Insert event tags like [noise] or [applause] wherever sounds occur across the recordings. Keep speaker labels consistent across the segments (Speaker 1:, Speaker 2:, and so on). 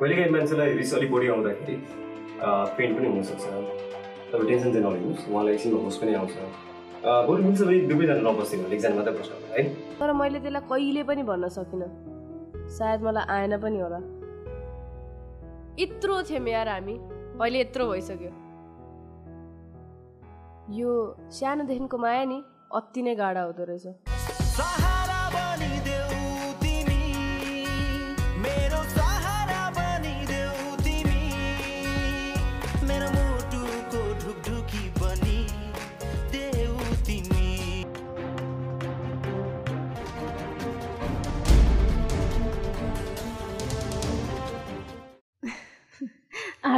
Speaker 1: कहिलेकाहीँ मान्छेलाई रिस अलिक बढी आउँदाखेरि पेन पनि हुनसक्छ। तपाईँ टेन्सन चाहिँ नलिनुहोस् उहाँलाई एकछिनमा होस पनि आउँछ। अँ, बरु मिल्छ भने दुवैजना नबस्थ्यो भने एकजना मात्रै बस्छ होला, है?
Speaker 2: तर मैले त्यसलाई कहिले पनि भन्न सकिनँ। सायद मलाई आएन पनि होला। यत्रो थियौँ यार हामी। अहिले यत्रो भइसक्यो। यो सानोदेखिको माया नि अति नै गाढा हुँदो रहेछ।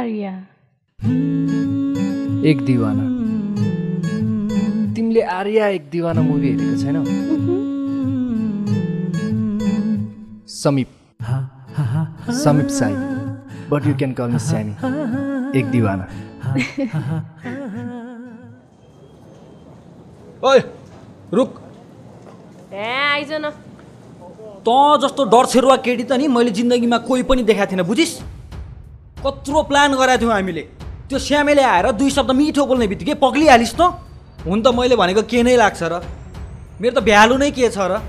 Speaker 3: आर्या
Speaker 4: एक दिवाना। तिमीले आर्या एक दिवाना मुभी हेरेको छैनौ? Samip. Samip Sai. But you can call me Sammy एक दिवाना।
Speaker 5: ओए रुक।
Speaker 2: ए आइज न।
Speaker 5: तँ जस्तो डर छेरुवा केटी त नि मैले जिन्दगीमा कोही पनि देखाएको थिइनँ बुझिस्? कत्रो प्लान गरेका थियौँ हामीले। त्यो श्यामेले आएर दुई शब्द मिठो बोल्ने बित्तिकै पग्लिहालिस् त। हुन त मैले भनेको के नै लाग्छ र? मेरो त भ्यालु नै के छ र?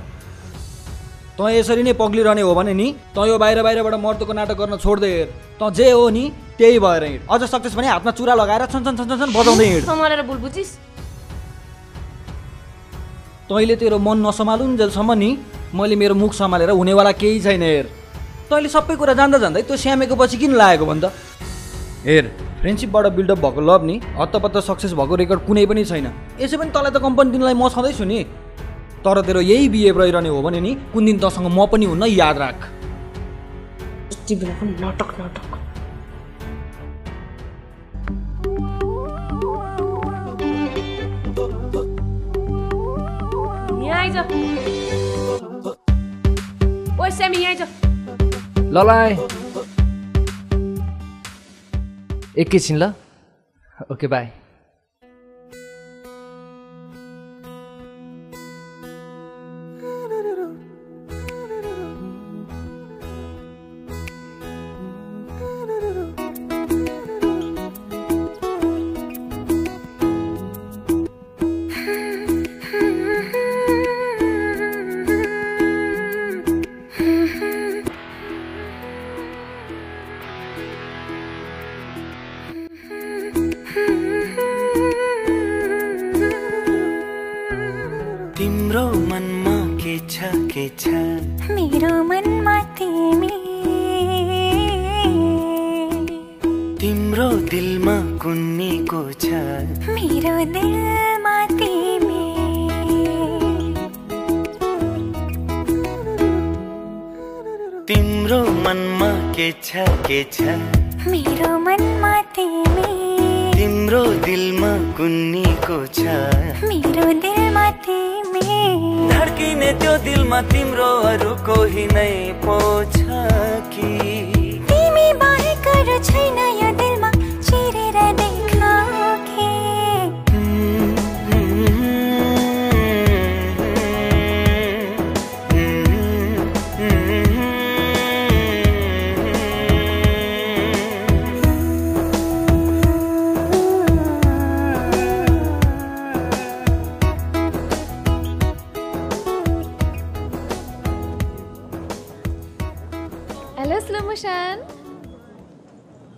Speaker 5: तँ यसरी नै पग्लिरहने हो भने नि तँ यो बाहिर बाहिरबाट मर्तोको नाटक गर्न छोड्दै हेर तँ जे हो नि त्यही भएर हिँड। अझ सक्छस् भने हातमा चुरा लगाएर छन छन छन छन छन बजाउँदै हिँड। तैँले तेरो मन नसम्हालुन्जेलसम्म नि। मैले मेरो मुख सम्हालेर हुनेवाला केही छैन हेर। तैँले सबै कुरा जान्दा जान्दै त्यो स्यामेको पछि किन लागेको भन् त? हेर फ्रेन्डसिपबाट बिल्डअप भएको लभ नि हत्तपत्त सक्सेस भएको रेकर्ड कुनै पनि छैन। यसै पनि तँलाई त कम्पनी दिनलाई म छँदैछु नि। तर तेरो यही बिहेभ रहिरहने हो भने नि कुन दिन तँसँग म पनि हुन्न याद राख।
Speaker 2: नाटक नाटक। यहाँ आइज। ओ स्यामी यहाँ आइज।
Speaker 4: ल ल आएँ। एकैछिन ल ओके बाई
Speaker 6: के छ
Speaker 3: मेरो मनमा तिमी।
Speaker 6: तिम्रो दिलमा कुन्नीको छ।
Speaker 3: मेरो दिलमा तिमी।
Speaker 6: धड्किने त्यो दिलमा तिम्रो अरू कोही नै पो छ कि?
Speaker 3: तिमी बाहेक छैन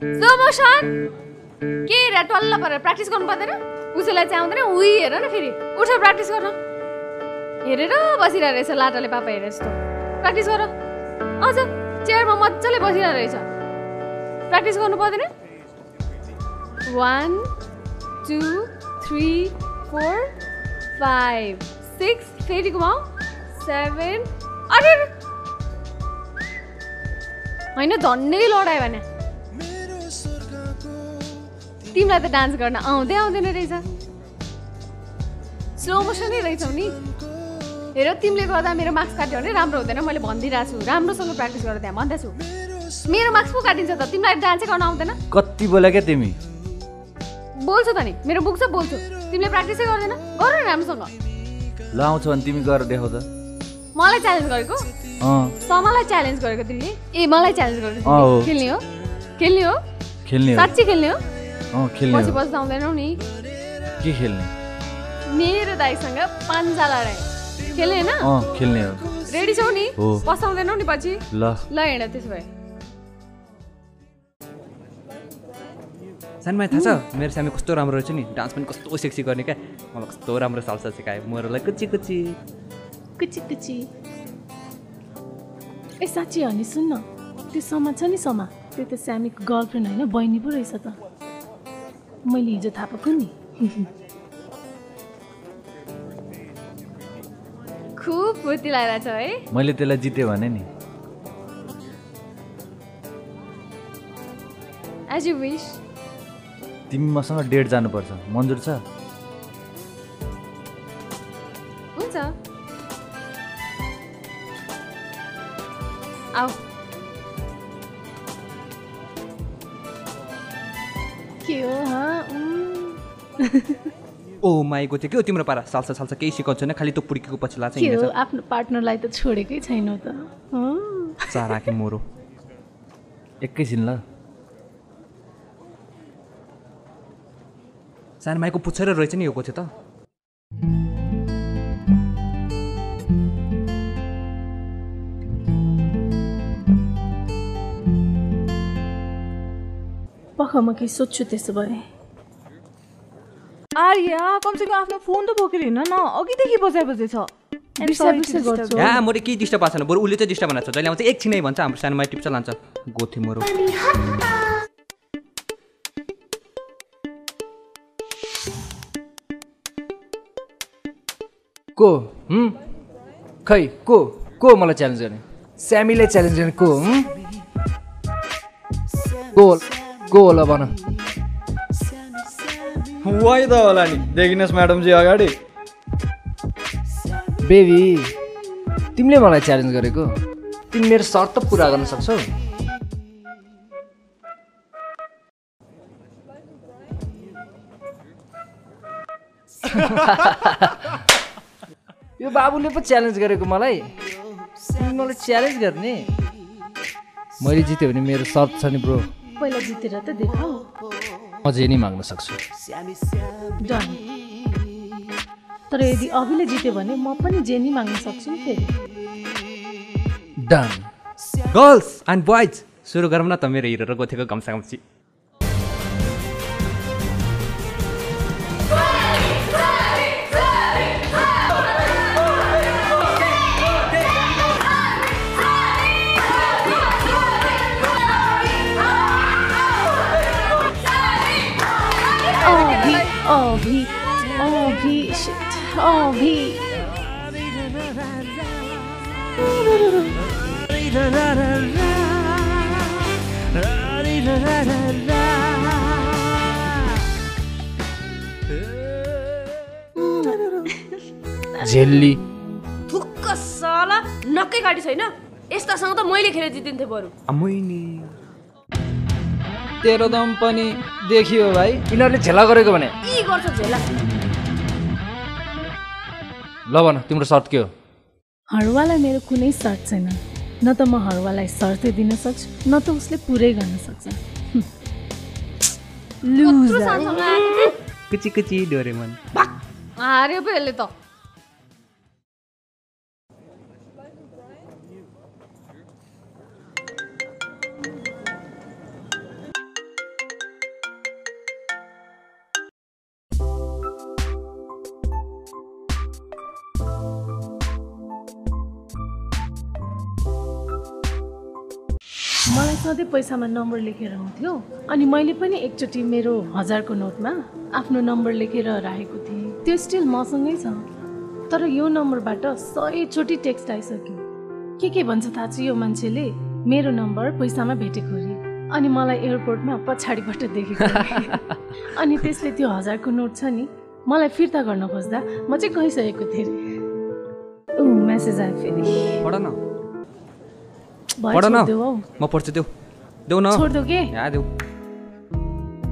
Speaker 3: के
Speaker 2: हेर टल्ल परेर प्र्याक्टिस गर्नु पर्दैन। उसैलाई चाहिँ आउँदैन उही हेर न फेरि। उठ प्र्याक्टिस गर्न। हेरेर बसिरहेको रहेछ लाटाले पापा हेरे जस्तो। प्र्याक्टिस गर। अझ चेयरमा मजाले बसिरहेको रहेछ। प्र्याक्टिस गर्नु पर्दैन? One two three four five six फेरि घुमाऊ। सेभेन अरे। होइन झन्डै लडायो भने। तिमीलाई त डान्स गर्न आउँदै आउँदैन रहेछ। स्लो मोसनै रहेछौ नि। हेर तिमीले गर्दा मेरो मार्क्स काट्यो भने राम्रो हुँदैन। मैले भनिदिइरहेको छु। राम्रोसँग प्र्याक्टिस गरेर त्यहाँ भन्दैछु मेरो मार्क्स पो काटिन्छ त। तिमीलाई डान्सै गर्न आउँदैन।
Speaker 5: कति बोल्यो क्या तिमी?
Speaker 2: बोल्छु त नि। मेरो बुक छ बोल्छु। तिमीले प्र्याक्टिसै गर्दैन। गर न राम्रोसँग।
Speaker 5: ल आउँछ भने तिमी गएर देखाउ त।
Speaker 2: मलाई च्यालेन्ज गरेको?
Speaker 4: अँ।
Speaker 2: समालाई च्यालेन्ज गरेको तिमीले? ए मलाई च्यालेन्ज गरेको। खेल्ने हो। खेल्ने हो?
Speaker 4: खेल्ने हो।
Speaker 2: साँच्ची खेल्ने हो? पछि पछि त आउँदैनौ नि।
Speaker 4: के खेल्ने?
Speaker 2: मेरो दाइसँग पान्जा लडाइ। खेल्ने होइन?
Speaker 4: अँ खेल्ने हो।
Speaker 2: रेडी छौ नि?
Speaker 4: हो।
Speaker 2: पसाउँदैनौ नि पछि?
Speaker 4: ल।
Speaker 2: ल हिँड त्यसो भए।
Speaker 7: सानोमा थाहा छ? मेरो सानो कस्तो राम्रो रहेछ नि? डान्स पनि कस्तो सेक्सी गर्ने क्या? मलाई कस्तो राम्रो सालसा सिकायो। मोरलाई कुची कुची
Speaker 8: कुची कुची ए साँच्ची हो नि सुन्न। त्यो समा छ नि समा। त्यो त स्यामीको गर्लफ्रेन्ड होइन बहिनी पो रहेछ त। मैले हिजो थाहा पाएको नि।
Speaker 2: खुब फुर्ती लगाइरहेको छ है।
Speaker 4: मैले त्यसलाई जितेँ भने नि।
Speaker 2: एज यु विस
Speaker 4: तिमी मसँग डेट जानुपर्छ। मन्जुर छ?
Speaker 2: हुन्छ। आऊ।
Speaker 8: के हो हँ?
Speaker 7: ओ माइको थियो के हो? तिम्रो पारा सालसा सालसा केही सिकाउँछ छैन खालि त्यो पुड्कीको पछि लाग्छ
Speaker 8: आफ्नो पार्टनरलाई त छोडेकै छैन त। हँ।
Speaker 7: चारा कि मोरो।
Speaker 4: एकैछिन ल।
Speaker 7: सानो माइको पुच्छर रहेछ नि यो को थियो त।
Speaker 8: पख म केही सोध्छु त्यसो भए।
Speaker 9: आर्या कमसेकम आफ्नो फोन त बोकेर हिँड न अघिदेखि बजाइ बजेछ
Speaker 8: बिर्सा बिर्सा गर्छु।
Speaker 7: या मोरे केही डिस्टर्ब भएको छैन बरु उसले चाहिँ डिस्टर्ब बनाएको छ। जहिले आउँछ एकछिनै भन्छ हाम्रो सानो माइ टिप्छ लान्छ गोथे मोरो।
Speaker 4: को? हुँ? खै को? को मलाई च्यालेन्ज गर्ने? स्यामीले च्यालेन्ज गर्ने? को? को होला भन।
Speaker 5: वाइ त होला नि। देखिनुहोस् म्याडमजी अगाडि।
Speaker 4: बेबी तिमीले मलाई च्यालेन्ज गरेको। तिमी मेरो सर्त त पुरा गर्न सक्छौ। यो बाबुले पो च्यालेन्ज गरेको मलाई। तिमी मलाई च्यालेन्ज गर्ने। मैले जित्यो भने मेरो सर्त छ नि ब्रो।
Speaker 8: पहिला जितेर त देखाऊ।
Speaker 4: म जे नि माग्न सक्छु।
Speaker 8: तर यदि अभिले जित्यो भने म पनि जेनी माग्न सक्छु नि फेरि।
Speaker 4: डन।
Speaker 7: गर्ल्स एन्ड बोइज सुरु गरौँ न त मेरो हिरो र गोथेको गम्सा गम्सी
Speaker 4: झेल्ली।
Speaker 9: थुक्क साला नक्कै गाडी छैन। यस्तासँग त मैले खेलेर जितिन्थेँ बरु।
Speaker 4: तेरो दम पनि देखियो भाइ। यिनीहरूले झेला गरेको भने?
Speaker 9: यी गर्छ झेला।
Speaker 4: ल भन तिम्रो सर्ट के हो?
Speaker 8: हरुवालाई मेरो कुनै सर्ट छैन। न त म हरुवालाई सर्तै दिन सक्छु न त उसले पुरै गर्न सक्छ?
Speaker 7: कुची कुची डोरेमन।
Speaker 2: हार्यो पो यसले त।
Speaker 8: पैसामा नम्बर लेखेर आउँथ्यो अनि मैले पनि एकचोटि मेरो हजारको नोटमा आफ्नो नम्बर लेखेर राखेको थिएँ। त्यो स्टिल मसँगै छ। तर यो नम्बरबाट सयचोटि टेक्स्ट आइसक्यो। के के भन्छ थाहा छ यो मान्छेले? मेरो नम्बर पैसामा भेटेको अरे अनि मलाई एयरपोर्टमा पछाडिबाट देखेको। [laughs] अनि त्यसले त्यो हजारको नोट छ नि मलाई फिर्ता गर्न खोज्दा म चाहिँ गइसकेको थिएँ। अरे ऊ मेसेज आयो फेरि।
Speaker 7: पढ न। म पढ्छु देऊ। देऊ न.
Speaker 8: छोडिदेऊ के
Speaker 7: यहाँ देऊ.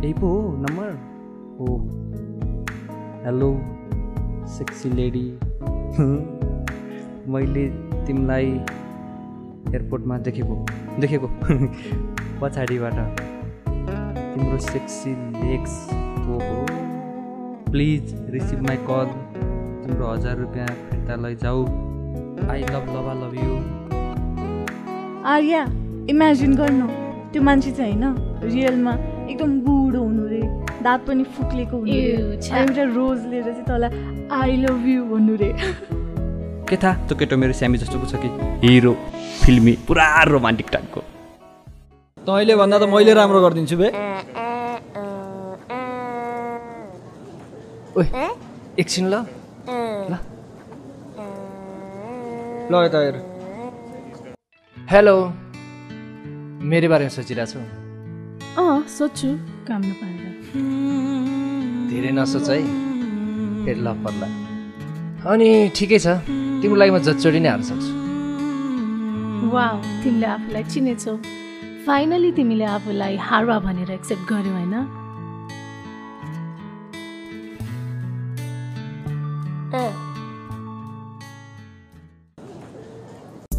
Speaker 7: यही पो हो नम्बर हो हेलो सेक्सी लेडी मैले तिमीलाई एयरपोर्टमा देखेको देखेको. [laughs] पछाडिबाट। तिम्रो सेक्सी लेग्स हो प्लिज रिसिभ माई कल तिम्रो हजार रुपियाँ फिर्ता लैजाऊ I love love love you
Speaker 10: Arya imagine गर्नु। त्यो मान्छे चाहिँ होइन रियलमा एकदम बुढो हुनु रे दाँत पनि फुक्लेको हुनु रे। एउटा रोज लिएर चाहिँ तँलाई आई लभ यु भन्नु रे।
Speaker 7: के थाहा? त्यो केटो मेरो स्यामी जस्तोको छ कि हिरो फिल्मी पुरा रोमान्टिक टाइपको।
Speaker 5: तैँले भन्दा त मैले राम्रो गरिदिन्छु बे।
Speaker 4: ओए एकछिन ल।
Speaker 5: ल यता हेर।
Speaker 4: हेलो। मेरो बारेमा सोचिरहेको छु।
Speaker 8: अँ सोध्छु काम नपाएर
Speaker 4: धेरै नसोच है फेरि लभ पर्ला अनि ठिकै छ तिम्रो लागि म जचोटि नै हाल्न सक्छु।
Speaker 8: वा तिमीले आफूलाई चिनेछौ। फाइनली तिमीले आफूलाई हारवा भनेर एक्सेप्ट गर्यौ होइन?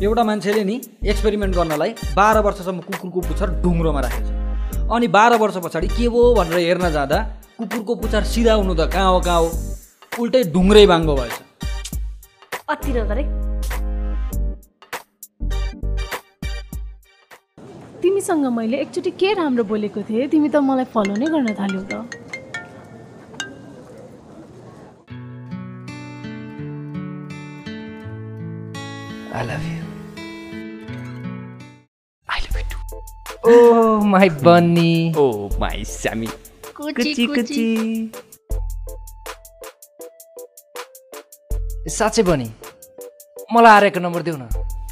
Speaker 5: एउटा मान्छेले नि एक्सपेरिमेन्ट गर्नलाई बाह्र वर्षसम्म कुकुरको पुच्छर ढुङ्ग्रोमा राखेको छ अनि बाह्र वर्ष पछाडि के भयो भनेर हेर्न जाँदा कुकुरको पुच्छर सिधा हुनु त कहाँ हो कहाँ हो? उल्टै ढुङ्ग्रै बाङ्गो भएछ।
Speaker 9: अति नगरे?
Speaker 8: तिमीसँग मैले एकचोटि के राम्रो बोलेको थिएँ तिमी त मलाई फलो नै गर्न थाल्यौ त।
Speaker 4: I love you oh my bunny
Speaker 7: oh my Sammy कुची कुची
Speaker 4: साँच्चै बनी। मलाई आर्यको नम्बर देऊ न।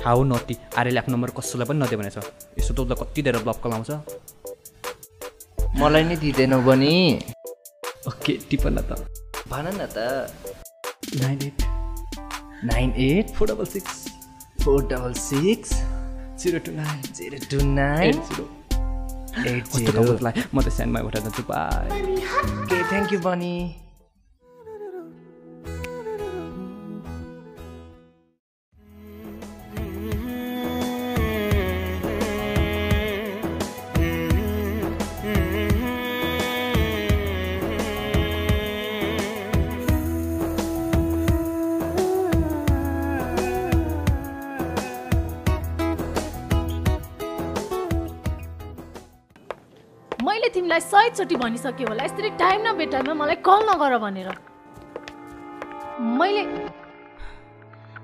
Speaker 7: हाउ नटी आर्यले आफ्नो नम्बर कसैलाई पनि नदियो भनेछ यसो त उसलाई कति धेरै ब्लक लाउँछ?
Speaker 4: मलाई नै दिँदैनौ बनी।
Speaker 7: ओके टिप न त।
Speaker 4: भन न त।
Speaker 7: Nine eight.
Speaker 4: Nine eight.
Speaker 7: Four double six.
Speaker 4: Four double six.
Speaker 7: Zero two nine.
Speaker 4: Zero two nine.
Speaker 7: Zero. कस्तो
Speaker 4: जिरो
Speaker 7: कम्फर्टलाई म त स्यान्डमा उठाएर जान्छु बाई
Speaker 4: ओके थ्याङ्क यू बनी
Speaker 8: तिमीलाई सयचोटि भनिसकेँ होला। यसरी टाइम न मलाई कल नगर भनेर। मैले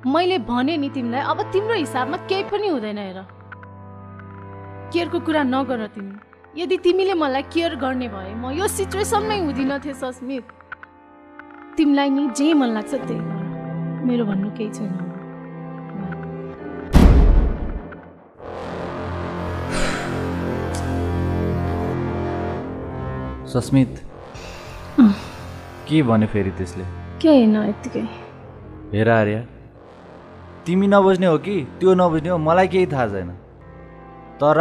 Speaker 8: मैले भने नि तिमीलाई अब तिम्रो हिसाबमा केही पनि हुँदैन हेर। केयरको कुरा नगर तिमी। यदि तिमीले मलाई केयर गर्ने भए म यो सिचुएसनमै हुँदिन थिएँ सस्मित। तिमीलाई नि जे मन लाग्छ त्यही मेरो भन्नु केही छैन।
Speaker 11: सस्मित। के भन्यो फेरि त्यसले?
Speaker 8: केही होइन यत्तिकै।
Speaker 11: हेर आर्या तिमी नबुझ्ने हो कि त्यो नबुझ्ने हो मलाई केही थाहा छैन। तर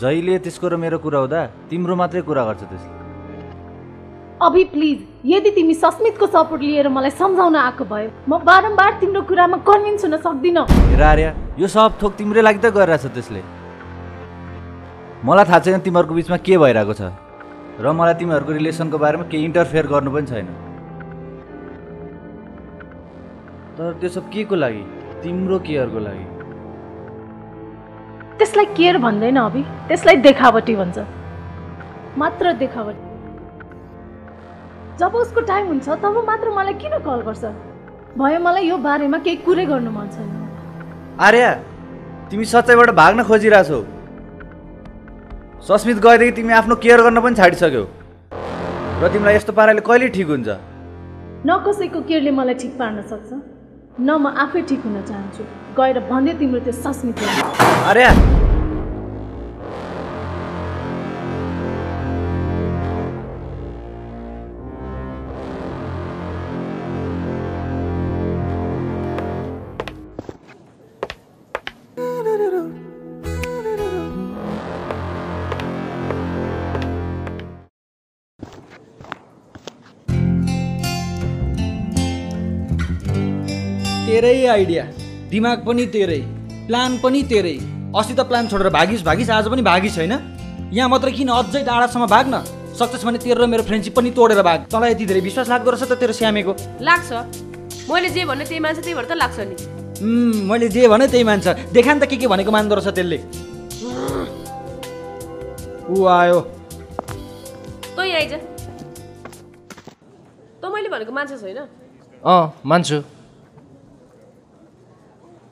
Speaker 11: जहिले त्यसको र मेरो कुरा हुँदा तिम्रो मात्रै कुरा गर्छ त्यसले।
Speaker 8: अभि प्लिज यदि तिमी सस्मितको सपोर्ट लिएर मलाई सम्झाउन आएको भए म बारम्बार तिम्रो कुरामा कन्भिन्स हुन सक्दिनँ।
Speaker 11: हेर आर्या यो सब थोक तिम्रै लागि त गरिरहेछ त्यसले। मलाई थाहा छैन तिमीहरूको बिचमा के भइरहेको छ। र मलाई तिमीहरूको रिलेसनको बारेमा केही इन्टरफेयर गर्नु पनि छैन। तर त्यो सब के को लागि? तिम्रो केयरको लागि?
Speaker 8: त्यसलाई केयर भन्दैन अभि। त्यसलाई देखावटी भन्छ। मात्र देखावटी। जब उसको टाइम हुन्छ तब मात्र मलाई किन कल गर्छ? भयो मलाई यो बारेमा केही कुरै गर्नु मन छैन।
Speaker 11: आर्या तिमी सच्चाइबाट भाग्न खोजिरहेछौ। सस्मित गएदेखि तिमी आफ्नो केयर गर्न पनि छाडिसक्यौ। र तिमीलाई यस्तो पाराले कहिले ठिक हुन्छ?
Speaker 8: न कसैको केयरले मलाई ठिक पार्न सक्छ। न म आफै ठिक हुन चाहन्छु। गएर भन्दै तिम्रो त्यो सस्मितलाई।
Speaker 11: आर्या
Speaker 5: तेरै आइडिया। दिमाग पनि तेरै प्लान पनि तेरै। अस्ति त प्लान छोडेर भागिस् भागिस् आज पनि भागिस् होइन? यहाँ मात्र किन अझै टाढासम्म भाग न सक्सेस भने तेरो र मेरो फ्रेन्डसिप पनि तोडेर भाग। तँलाई यति धेरै विश्वास लाग्दो रहेछ त तेरो स्यामेको
Speaker 9: लाग्छ। मैले जे भन्ने त्यही मान्छ त्यही भएर त लाग्छ नि।
Speaker 5: मैले जे भने त्यही मान्छ। देखा नि त के के भनेको मान्दो रहेछ त्यसले। ऊ आयो।
Speaker 9: तँ यहाँ आइज। तँ मैले भनेको मान्छे छैन
Speaker 4: अँ मान्छु।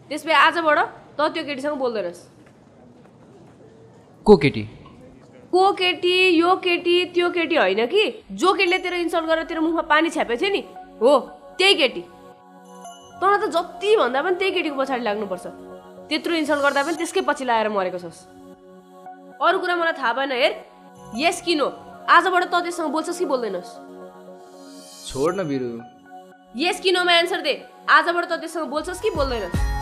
Speaker 9: त्यस भए आजबाट तँ त्यो केटीसँग बोल्दैनस्
Speaker 4: को केटी?
Speaker 9: को केटी यो केटी त्यो केटी होइन कि? जो केटीले तेरो इन्सल्ट गरेर तेरो मुखमा पानी छ्यापेको थियो नि हो त्यही केटी। तँलाई त जति भन्दा पनि त्यही केटीको पछाडि लाग्नुपर्छ। त्यत्रो इन्सल्ट गर्दा पनि त्यसकै पछि लगाएर मरेको छस्। अरू कुरा मलाई थाहा भएन हेर। यस किन हो आजबाट तँ त्यससँग बोल्छस् कि बोल्दैनस्?
Speaker 4: छोड न बिरु।
Speaker 9: यस किनोमा एन्सर दे। आजबाट तँ त्यससँग बोल्छस् कि बोल्दैनस्?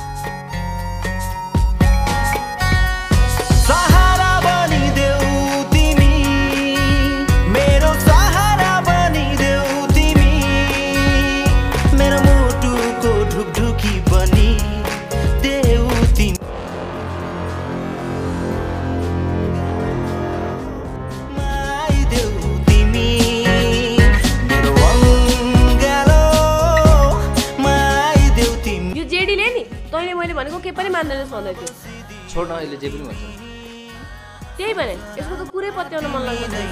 Speaker 9: मैले भनेको के पनि मान्दैनस् भन्दै थियो।
Speaker 4: छोड न अहिले जे पनि भन्छ।
Speaker 9: त्यही भने यसको त कुरै पत्याउन मन लाग्दैन।